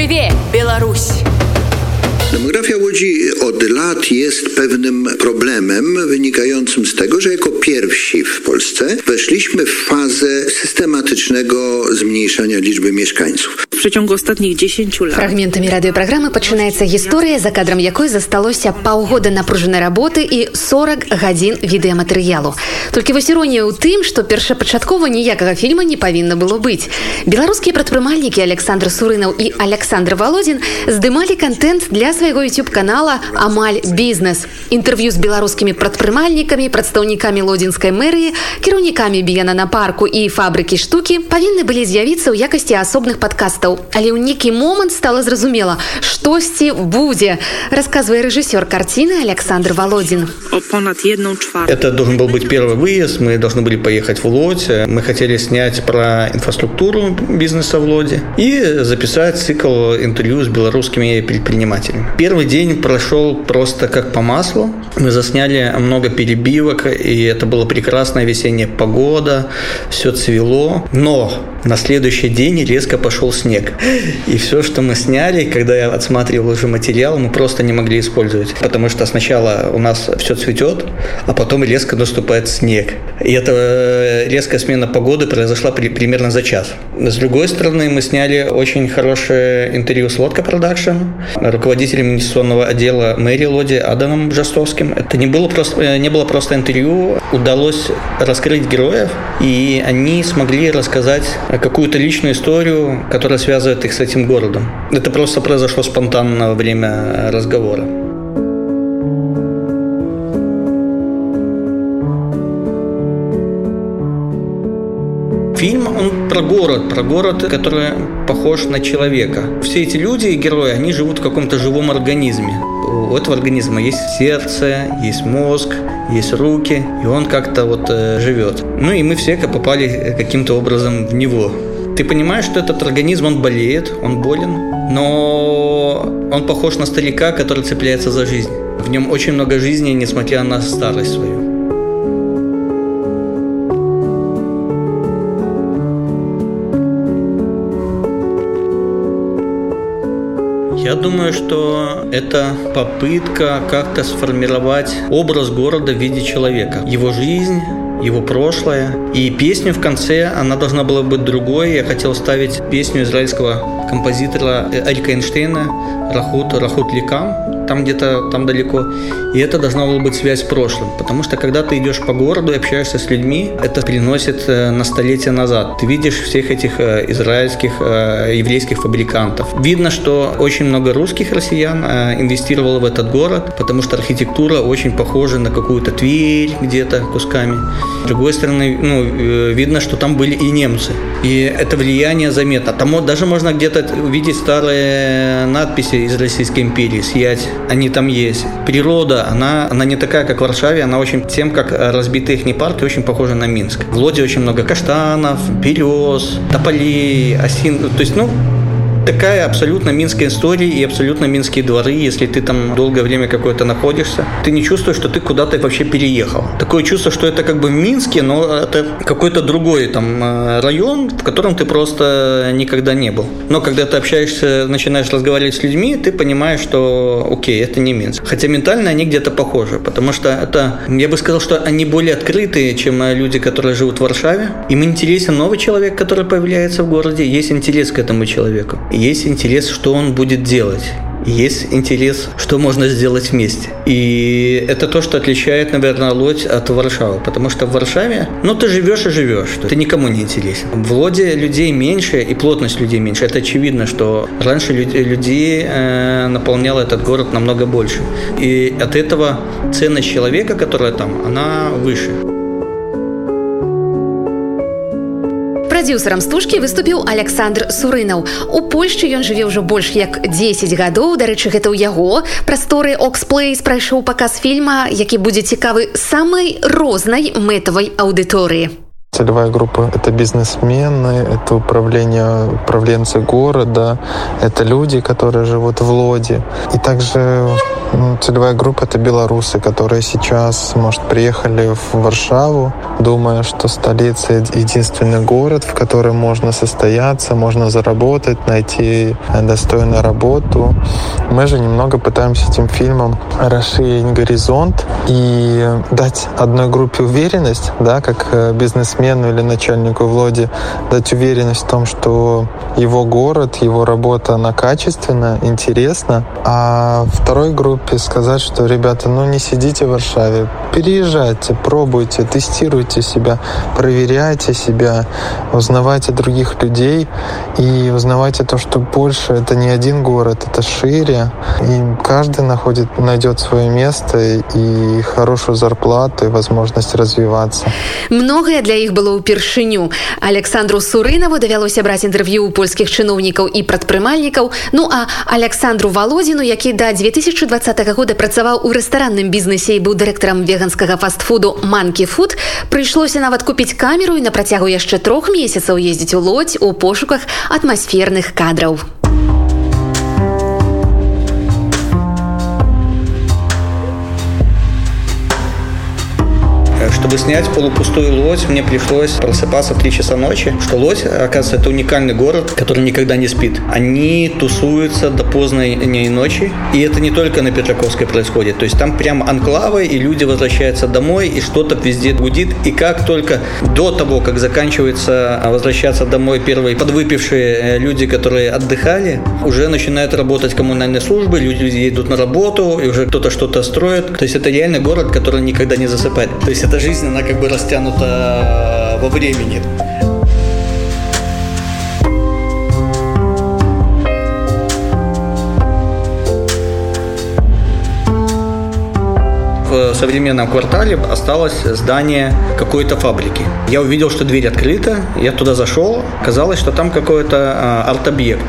Żywie Беларусь! Demografia Łodzi od lat jest pewnym problemem wynikającym z tego, że jako pierwsi w Polsce weszliśmy w fazę systematycznego zmniejszania liczby mieszkańców. W przeciągu ostatnich 10 lat. Фрагментамі радыёпраграмы пачынаецца гісторыя, за кадрам якой засталося паўгода напружанай работы і 40 гадзін відэаматэрыялу. Толькі вось іронія ў тым, што першапачаткова ніякага фільма не павінна было быць. Беларускія прадпрымальнікі Александр Сурынаў і Александр Володзін здымалі контент для свайго YouTube-канала «Амаль бізнес». Інтэрв'ю з беларускімі прадпрымальнікамі, прадстаўнікамі лодзінскай мэрыі, кіраўнікамі біянанапарку і фабрыкі штукі павінны былі з'явіцца ў якасці асобных падкастаў. Але ў нейкі момант стала зразумела, штосьці будзе, расказвае рэжысёр карціны Александр Володзін. O ponad jedną czwartą. Это должен был быть первый выезд. Мы должны были поехать в Лодь. Мы хотели снять про инфраструктуру бизнеса в Лоде и записать цикл интервью с белорусскими предпринимателями. Первый день прошел просто как по маслу. Мы засняли много перебивок, и это была прекрасная весенняя погода, все цвело. Но на следующий день резко пошел снег. И все, что мы сняли, когда я отсматривал уже материал, мы просто не могли использовать. Потому что сначала у нас все цветет, а потом резко наступает снег. И эта э, резкая смена погоды произошла при- примерно за час. С другой стороны, мы сняли очень хорошее интервью с Лодка Продакшн, руководителем инвестиционного отдела мэрии Лодзи Адамом Жастовским. Это не было просто, э, не было просто интервью, удалось раскрыть героев, и они смогли рассказать какую-то личную историю, которая связывает их с этим городом. Это просто произошло спонтанно во время разговора. Фильм, он про город, про город, который похож на человека. Все эти люди и герои, они живут в каком-то живом организме. У этого организма есть сердце, есть мозг, есть руки, и он как-то вот э, живет. Ну и мы все попали каким-то образом в него. Ты понимаешь, что этот организм, он болеет, он болен, но он похож на старика, который цепляется за жизнь. В нем очень много жизни, несмотря на старость свою. Я думаю, что это попытка как-то сформировать образ города в виде человека. Его жизнь, его прошлое. И песню в конце, она должна была быть другой. Я хотел ставить песню израильского композитора Эрика Эйнштейна «Рахут, Рахут Ликам», там где-то там далеко. И это должна была быть связь с прошлым. Потому что когда ты идешь по городу и общаешься с людьми, это приносит э, на столетия назад. Ты видишь всех этих э, израильских, э, еврейских фабрикантов. Видно, что очень много русских россиян инвестировало в этот город, потому что архитектура очень похожа на какую-то Тверь где-то кусками. С другой стороны, ну, видно, что там были и немцы. И это влияние заметно. Там даже можно где-то увидеть старые надписи из Российской империи, съять. Они там есть. Природа, она, она не такая, как в Варшаве, она очень тем, как разбитые их парки, очень похожа на Минск. В Лоде очень много каштанов, берез, тополей, осин. То есть, ну, такая абсолютно минская история и абсолютно минские дворы. Если ты там долгое время какое-то находишься, ты не чувствуешь, что ты куда-то вообще переехал. Такое чувство, что это как бы Минске, но это какой-то другой там э, район, в котором ты просто никогда не был. Но когда ты общаешься, начинаешь разговаривать с людьми, ты понимаешь, что окей, это не Минск. Хотя ментально они где-то похожи, потому что это, я бы сказал, что они более открытые, чем э, люди, которые живут в Варшаве. Им интересен новый человек, который появляется в городе, есть интерес к этому человеку. Есть интерес, что он будет делать. Есть интерес, что можно сделать вместе. И это то, что отличает, наверное, Лодь от Варшавы. Потому что в Варшаве, ну, ты живешь и живешь. Ты никому не интересен. В Лоде людей меньше и плотность людей меньше. Это очевидно, что раньше людей э, наполнял этот город намного больше. И от этого ценность человека, которая там, она выше. Прадзюсарам стужкі выступіў Александр Сурынаў. У Польшчы ён жыве ўжо больш як 10 гадоў. Дарэчы, гэта ў яго прасторы Оксплейс прайшоў паказ фільма, які будзе цікавы самай рознай мэтавай аўдыторыі. Целевая группа – это бизнесмены, это управление, управленцы города, это люди, которые живут в Лоде. И также ну, целевая группа – это белорусы, которые сейчас, может, приехали в Варшаву, думая, что столица – единственный город, в котором можно состояться, можно заработать, найти достойную работу. Мы же немного пытаемся этим фильмом расширить горизонт и дать одной группе уверенность, да, как э, бизнесмену или начальнику Влади, дать уверенность в том, что его город, его работа, она качественна, интересна. А второй группе сказать, что, ребята, ну не сидите в Варшаве, переезжайте, пробуйте, тестируйте себя, проверяйте себя, узнавайте других людей и узнавайте то, что Польша это не один город, это шире, и каждый находит, найдет свое место и хорошую зарплату и возможность развиваться. Многое для іх было ўпершыню. Александру Сурынаву давялося браць інтэрв'ю у польскіх чыноўнікаў і прадпрымальнікаў. Ну а Александру Валодзіну, які да 2020 года працаваў у рэстаранным бізнесе і быў дырэктарам веганскага фастфуду Манкі Фуд, прыйшлося нават купіць камеру і на працягу яшчэ трох месяцаў ездзіць у лодзь у пошуках атмасферных кадраў. Чтобы снять полупустую лодь, мне пришлось просыпаться в 3 часа ночи. Что лодь, оказывается, это уникальный город, который никогда не спит. Они тусуются до поздней ночи. И это не только на Петраковской происходит. То есть там прям анклавы, и люди возвращаются домой, и что-то везде гудит. И как только до того, как заканчивается возвращаться домой первые подвыпившие э, люди, которые отдыхали, уже начинают работать коммунальные службы, люди едут на работу, и уже кто-то что-то строит. То есть это реальный город, который никогда не засыпает. То есть это жизнь, она как бы растянута во времени. в современном квартале осталось здание какой-то фабрики. Я увидел, что дверь открыта, я туда зашел, казалось, что там какой-то а, арт-объект.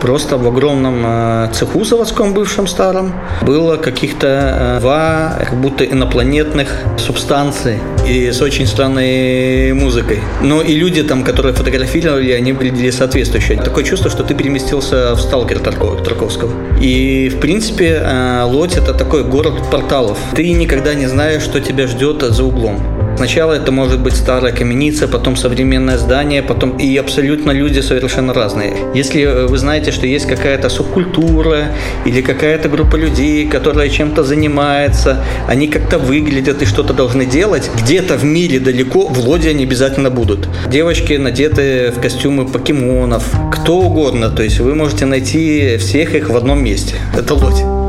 Просто в огромном э, цеху заводском бывшем старом было каких-то э, два как будто инопланетных субстанций и с очень странной музыкой. Но и люди там, которые фотографировали, они выглядели соответствующие. Такое чувство, что ты переместился в сталкер Тарковского. И, в принципе, э, Лодь – это такой город порталов. Ты никогда не знаешь, что тебя ждет за углом. Сначала это может быть старая каменица, потом современное здание, потом и абсолютно люди совершенно разные. Если э, вы знаете, что есть какая-то субкультура или какая-то группа людей, которая чем-то занимается, они как-то выглядят и что-то должны делать, где-то в мире далеко в лоде они обязательно будут. Девочки надеты в костюмы покемонов, кто угодно, то есть вы можете найти всех их в одном месте. Это лодь.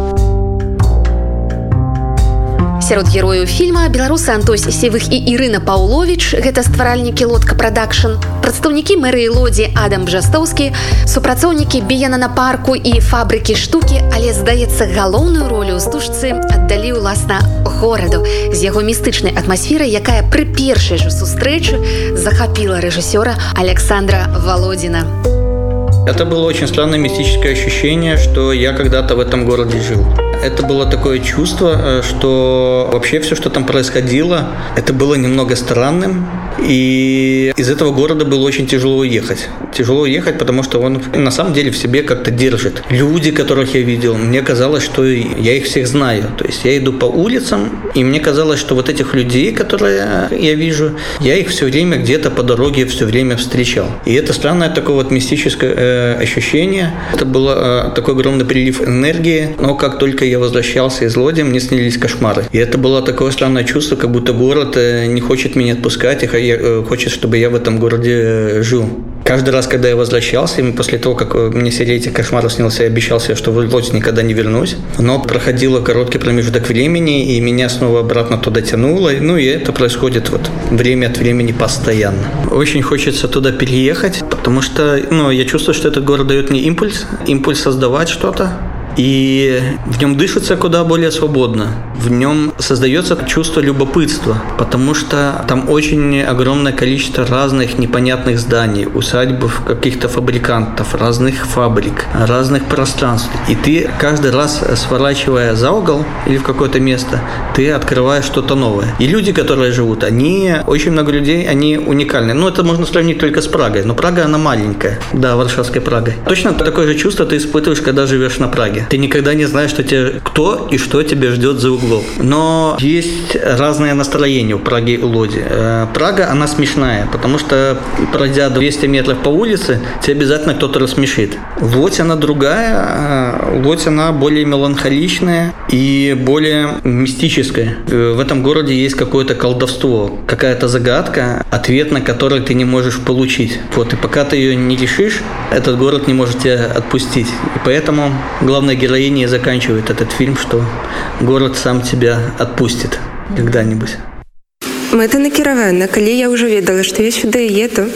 Сярод герояў фільма беларусы Антось севых і Ірына Паўлович гэта стваральнікі лодка прадакшн прадстаўнікі мэрыі лодзі Адам Бжастоўскі супрацоўнікі біяна на парку і фабрыкі штукі але здаецца галоўную ролю ў стужцы аддалі ўласна гораду з яго містычнай атмасферай якая пры першай жа сустрэчы захапіла рэжысёра Александра Володина. Это было очень странное мистическое ощущение, что я когда-то в этом городе жил это было такое чувство, э, что вообще все, что там происходило, это было немного странным. И из этого города было очень тяжело уехать. Тяжело уехать, потому что он на самом деле в себе как-то держит. Люди, которых я видел, мне казалось, что я их всех знаю. То есть я иду по улицам, и мне казалось, что вот этих людей, которые я вижу, я их все время где-то по дороге все время встречал. И это странное такое вот мистическое э, ощущение. Это был э, такой огромный прилив энергии, но как только я возвращался из Лоди, мне снились кошмары. И это было такое странное чувство, как будто город э, не хочет меня отпускать, и э, хочет, чтобы я в этом городе э, жил. Каждый раз, когда я возвращался, и после того, как мне серия этих кошмаров снился, я обещал себе, что в Лодь никогда не вернусь. Но проходило короткий промежуток времени, и меня снова обратно туда тянуло. Ну и это происходит вот время от времени постоянно. Очень хочется туда переехать, потому что ну, я чувствую, что этот город дает мне импульс, импульс создавать что-то, и в нем дышится куда более свободно. В нем создается чувство любопытства, потому что там очень огромное количество разных непонятных зданий, усадьб каких-то фабрикантов, разных фабрик, разных пространств. И ты каждый раз, сворачивая за угол или в какое-то место, ты открываешь что-то новое. И люди, которые живут, они, очень много людей, они уникальны. Ну, это можно сравнить только с Прагой, но Прага, она маленькая. Да, Варшавской Прагой. Точно такое же чувство ты испытываешь, когда живешь на Праге. Ты никогда не знаешь, что тебе, кто и что тебя ждет за углом. Но есть разное настроение в Праге и Лоди. Э, Прага, она смешная, потому что, пройдя 200 метров по улице, тебе обязательно кто-то рассмешит. Лодь, она другая, Лодь, она более меланхоличная и более мистическая. Э, в этом городе есть какое-то колдовство, какая-то загадка, ответ на который ты не можешь получить. Вот, и пока ты ее не решишь, этот город не может тебя отпустить. И поэтому главная героиня заканчивает этот фильм, что город сам тебя отпустит когда-нибудь. Мэта накіравана, калі я ўжо ведала, што я сюды еду.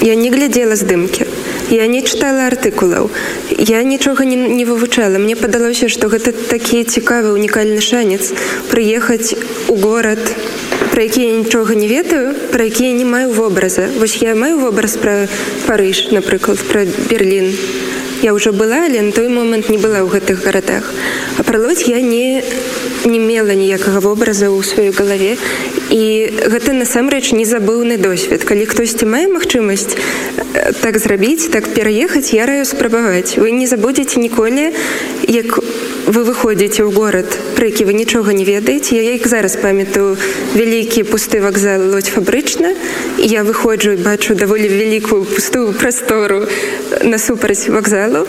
Я не глядзела здымкі. Я не чытала артыкулаў. Я нічога не, не вывучала. Мне падалося, што гэта такі цікавы унікальны шанец прыехаць у горад, пра які я нічога не ведаю, пра які я не маю вобраза. Вось я маю вобраз пра Парыж, напрыклад, пра Берлін. Я ўжо была, але на той момант не была ў гэтых гарадах. А пра лодзь я не не мела ніякага вобраза ў сваёй галаве. І гэта насамрэч не забыўны досвед. Калі хтосьці мае магчымасць так зрабіць так пераехаць я раю спрабаваць. Вы не забудзеце ніколі як вы выходзіце ў горад пра які вы нічога не ведаеце я як зараз памятаю вялікі пусты вакзал лодь фабрычна і я выходжу і бачу даволі вялікую пустую прастору насупраць вакзалу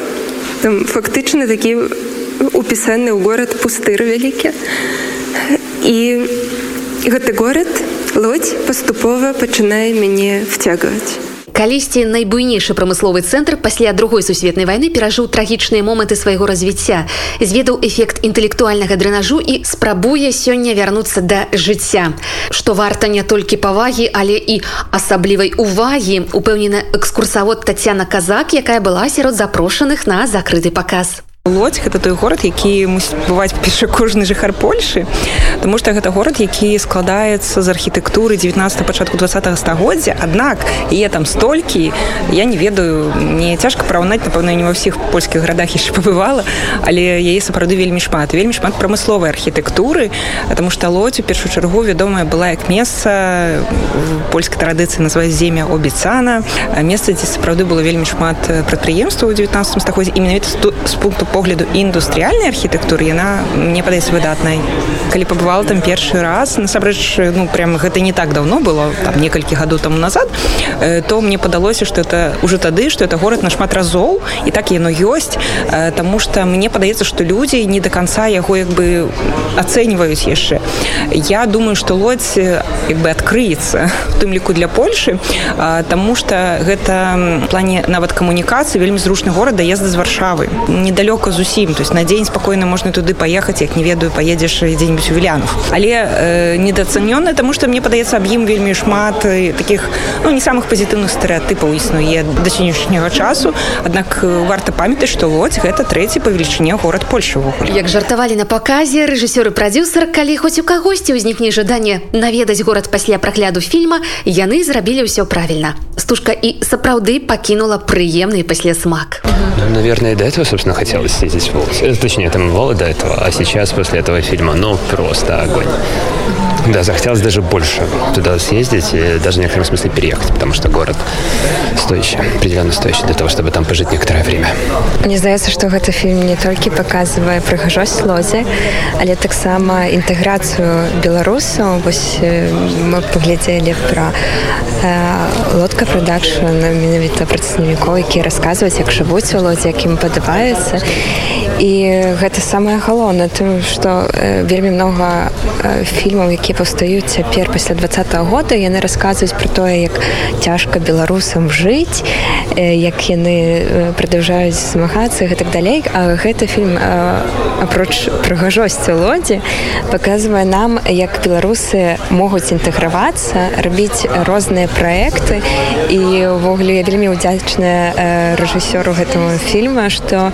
там фактычна такі упісаны ў горад пустыр вялікі і гэты горад лодзь паступова пачынае мяне вцягваць Калісьці найбуйнейшы прамысловы цэнтр пасля другой сусветнай вайны перажыў трагічныя моманты свайго развіцця зведаў эфект інтэлектуальнага дрэнажу і спрабуе сёння вярнуцца да жыцця. Што варта не толькі павагі але і асаблівай увагі упэўнена экскурсавод татяна казак якая была сярод запрошаных на закрыты паказ лодзь гэта той горад які мусіць бываць першы кожны жыхар польшы тому что гэта горад які складаецца з архітэктуры 19 пачатку 20 стагоддзя. Аднак е там столькі я не ведаю мне цяжка параўнаць напэўна не ва ўсіх польскіх гарадах яшчэ пабывала але яе сапраўды вельмі шмат. Вельмі шмат прамысловай архітэктуры потому что лодзь у першую чаргу вядомая была як месца польскай традыцыі называе земя обіцана. Месца дзе сапраўды было вельмі шмат прадпрыемстваў у 19 стагоддзе і менавіта з пункту по погляду індустрыяльнай архітэктуры яна мне падаецца выдатнай калі пабывала там першы раз насамрэч ну прям гэта не так давно было там некалькі гадоў таму назад то мне падалося что это уже тады что это город нашмат разоў і так яно ёсць Таму что мне падаецца что людзі не до конца яго як бы ацэньваюць яшчэ. Я думаю что лодзь як бы адкрыецца в тым ліку для Польшы Таму что гэта плане нават камунікацыі вельмі зручны горад даезда з варшавы. Недалёка далёка зусім то есть на дзень спакойна можна туды паехаць як не ведаю паедзеш дзе-нибудь у вілянов але э, недацанённа тому что мне падаецца аб ім вельмі шмат таких ну не самых пазітыўных стэеатыпаў існуе да сённяшняга часу аднак варта памятаць што лодзь гэта трэці па велічыне горад польша як жартавалі на паказе рэжысёры прадюсер калі хоць у кагосьці ўзнікне жаданне наведаць горад пасля прагляду фільма яны зрабілі ўсё правільна стужка і сапраўды пакінула прыемны пасля смак ну, наверное до этого собственно хотелось здесь волосы. Точнее, там было до этого, а сейчас после этого фильма, ну, просто огонь. Да, захотелось даже больше туда съездить и даже в некотором смысле переехать, потому что город стоящий, определенно стоящий для того, чтобы там пожить некоторое время. Мне здаецца, што гэты фільм не толькі паказвае прыгажосць лозе, але таксама інтэграцыю беларусаў вось мы паглядзелі пра э, лодка прадакшн менавіта прадстаўнікоў, якія расказваюць, як жывуць у лодзе, якім падабаецца. І гэта самае галоўнае, тым, што э, вельмі многа э, фільмаў, якія паўстаюць цяпер пасля два -го года яны расказваюць про тое як цяжка беларусам жыць як яны продолжаюць змагацца і так далей а гэта фільм апроч прыгажосці лодзі показывае нам як беларусы могуць інтэгравацца рабіць розныя проекты і увогуле я вельмі удзячная рэжысёру гэтаму фільма что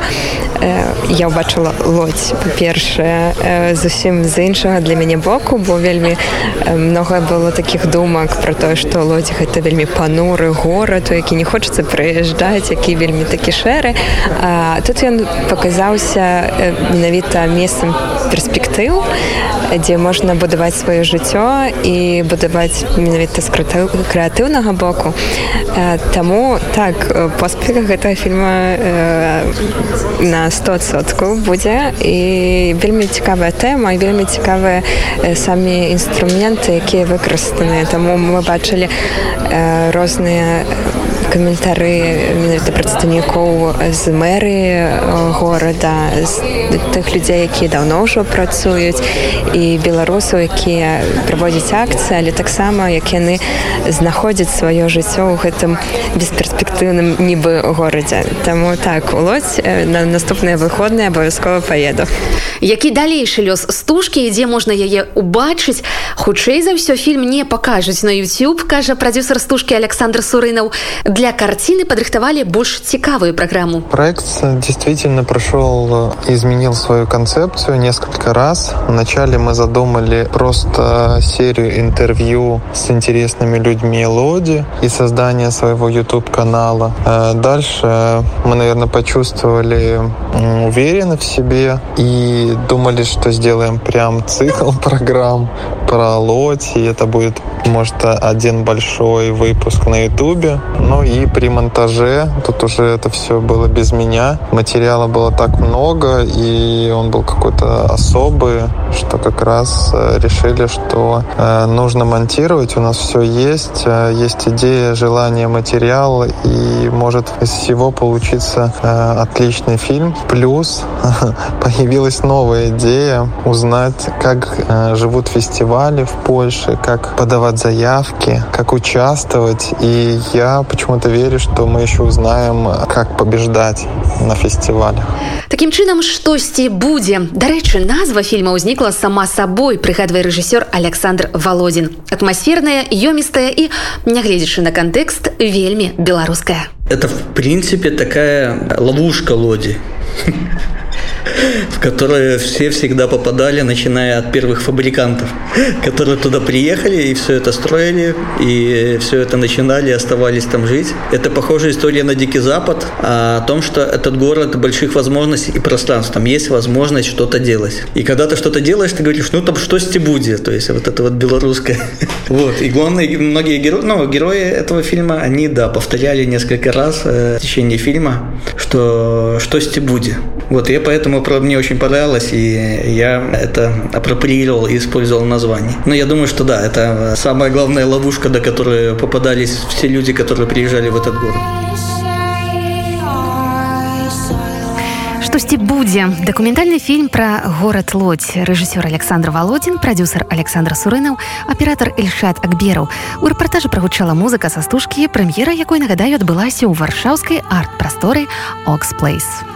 я ўбачыла лодзь па-першае зусім з іншага для мяне боку бо вельмі много было таких думак про тое что лодзь гэта вельмі пануры горад у які не хочется прыязджаць які вельмі такі шэры а, тут ён показаўся менавіта месцам перспектыў дзе можна будаваць сваё жыццё і будаваць менавіта скрыта крэатыўнага боку Таму так поспех гэтага фільма на środku w budzie i bardzo ciekawa tema i bardzo ciekawe sami instrumenty, jakie wykorzystane. Temu my zobaczyli różne каментары менавіта прадстаўнікоў з мэры горада з тых людзей якія даўно ўжо працуюць і беларусаў якія праводзяць акцыі але таксама як яны знаходзяць сваё жыццё ў гэтым бесперспектыўным нібы горадзе Таму так улоць на наступныя выходныя абавязкова паеду. Які далейшы лёс стужкі ідзе можна яе убачыць хутчэй за ўсё фільм не пакажуць на YouTube кажа прадюсер стужкі Александр сурынаў. Для картины подрыхтовали больше цікавую программу. Проект действительно прошел и изменил свою концепцию несколько раз. Вначале мы задумали просто серию интервью с интересными людьми Лоди и создание своего YouTube-канала. Дальше мы, наверное, почувствовали уверенно в себе и думали, что сделаем прям цикл программ про Лоти. Это будет, может, один большой выпуск на Ютубе. Ну и при монтаже, тут уже это все было без меня, материала было так много, и он был какой-то особый, что как раз э, решили, что э, нужно монтировать, у нас все есть, э, есть идея, желание, материал, и может из всего получиться отличный фильм. Плюс появилась новая идея узнать, как живут фестивали в Польше, как подавать заявки, как участвовать. И я почему-то верю, что мы еще узнаем, как побеждать на фестивалях. Таким чынам штосьці будзе. Дарэчы, назва фільма ўзнікла сама сабой, прыгадвае рэжысёр Александр Володин. Атмасферная, ёмістая і, нягледзячы на кантэкст, вельмі беларуская. Это, в принципе, такая ловушка Лоди в которые все всегда попадали, начиная от первых фабрикантов, которые туда приехали и все это строили, и все это начинали, оставались там жить. Это похожая история на Дикий Запад, о том, что этот город больших возможностей и пространств. Там есть возможность что-то делать. И когда ты что-то делаешь, ты говоришь, ну там что с будет, то есть вот это вот белорусское. Вот. И главные, многие герои, ну, герои этого фильма, они, да, повторяли несколько раз э, в течение фильма, что что с будет. Вот, я поэтому мне очень понравилось, и я это апроприировал и использовал название. Но я думаю, что да, это самая главная ловушка, до которой попадались все люди, которые приезжали в этот город. штосьці будзе дакументальны фільм пра горад лодзь рэжысёр александр володин прадюсер александр сурынаў аператор эльшат акбераў у рэпартажы прагучала музыка са стужкі прэм'ера якой нагадаю адбылася ў варшаўскай арт-прасторы оксплейс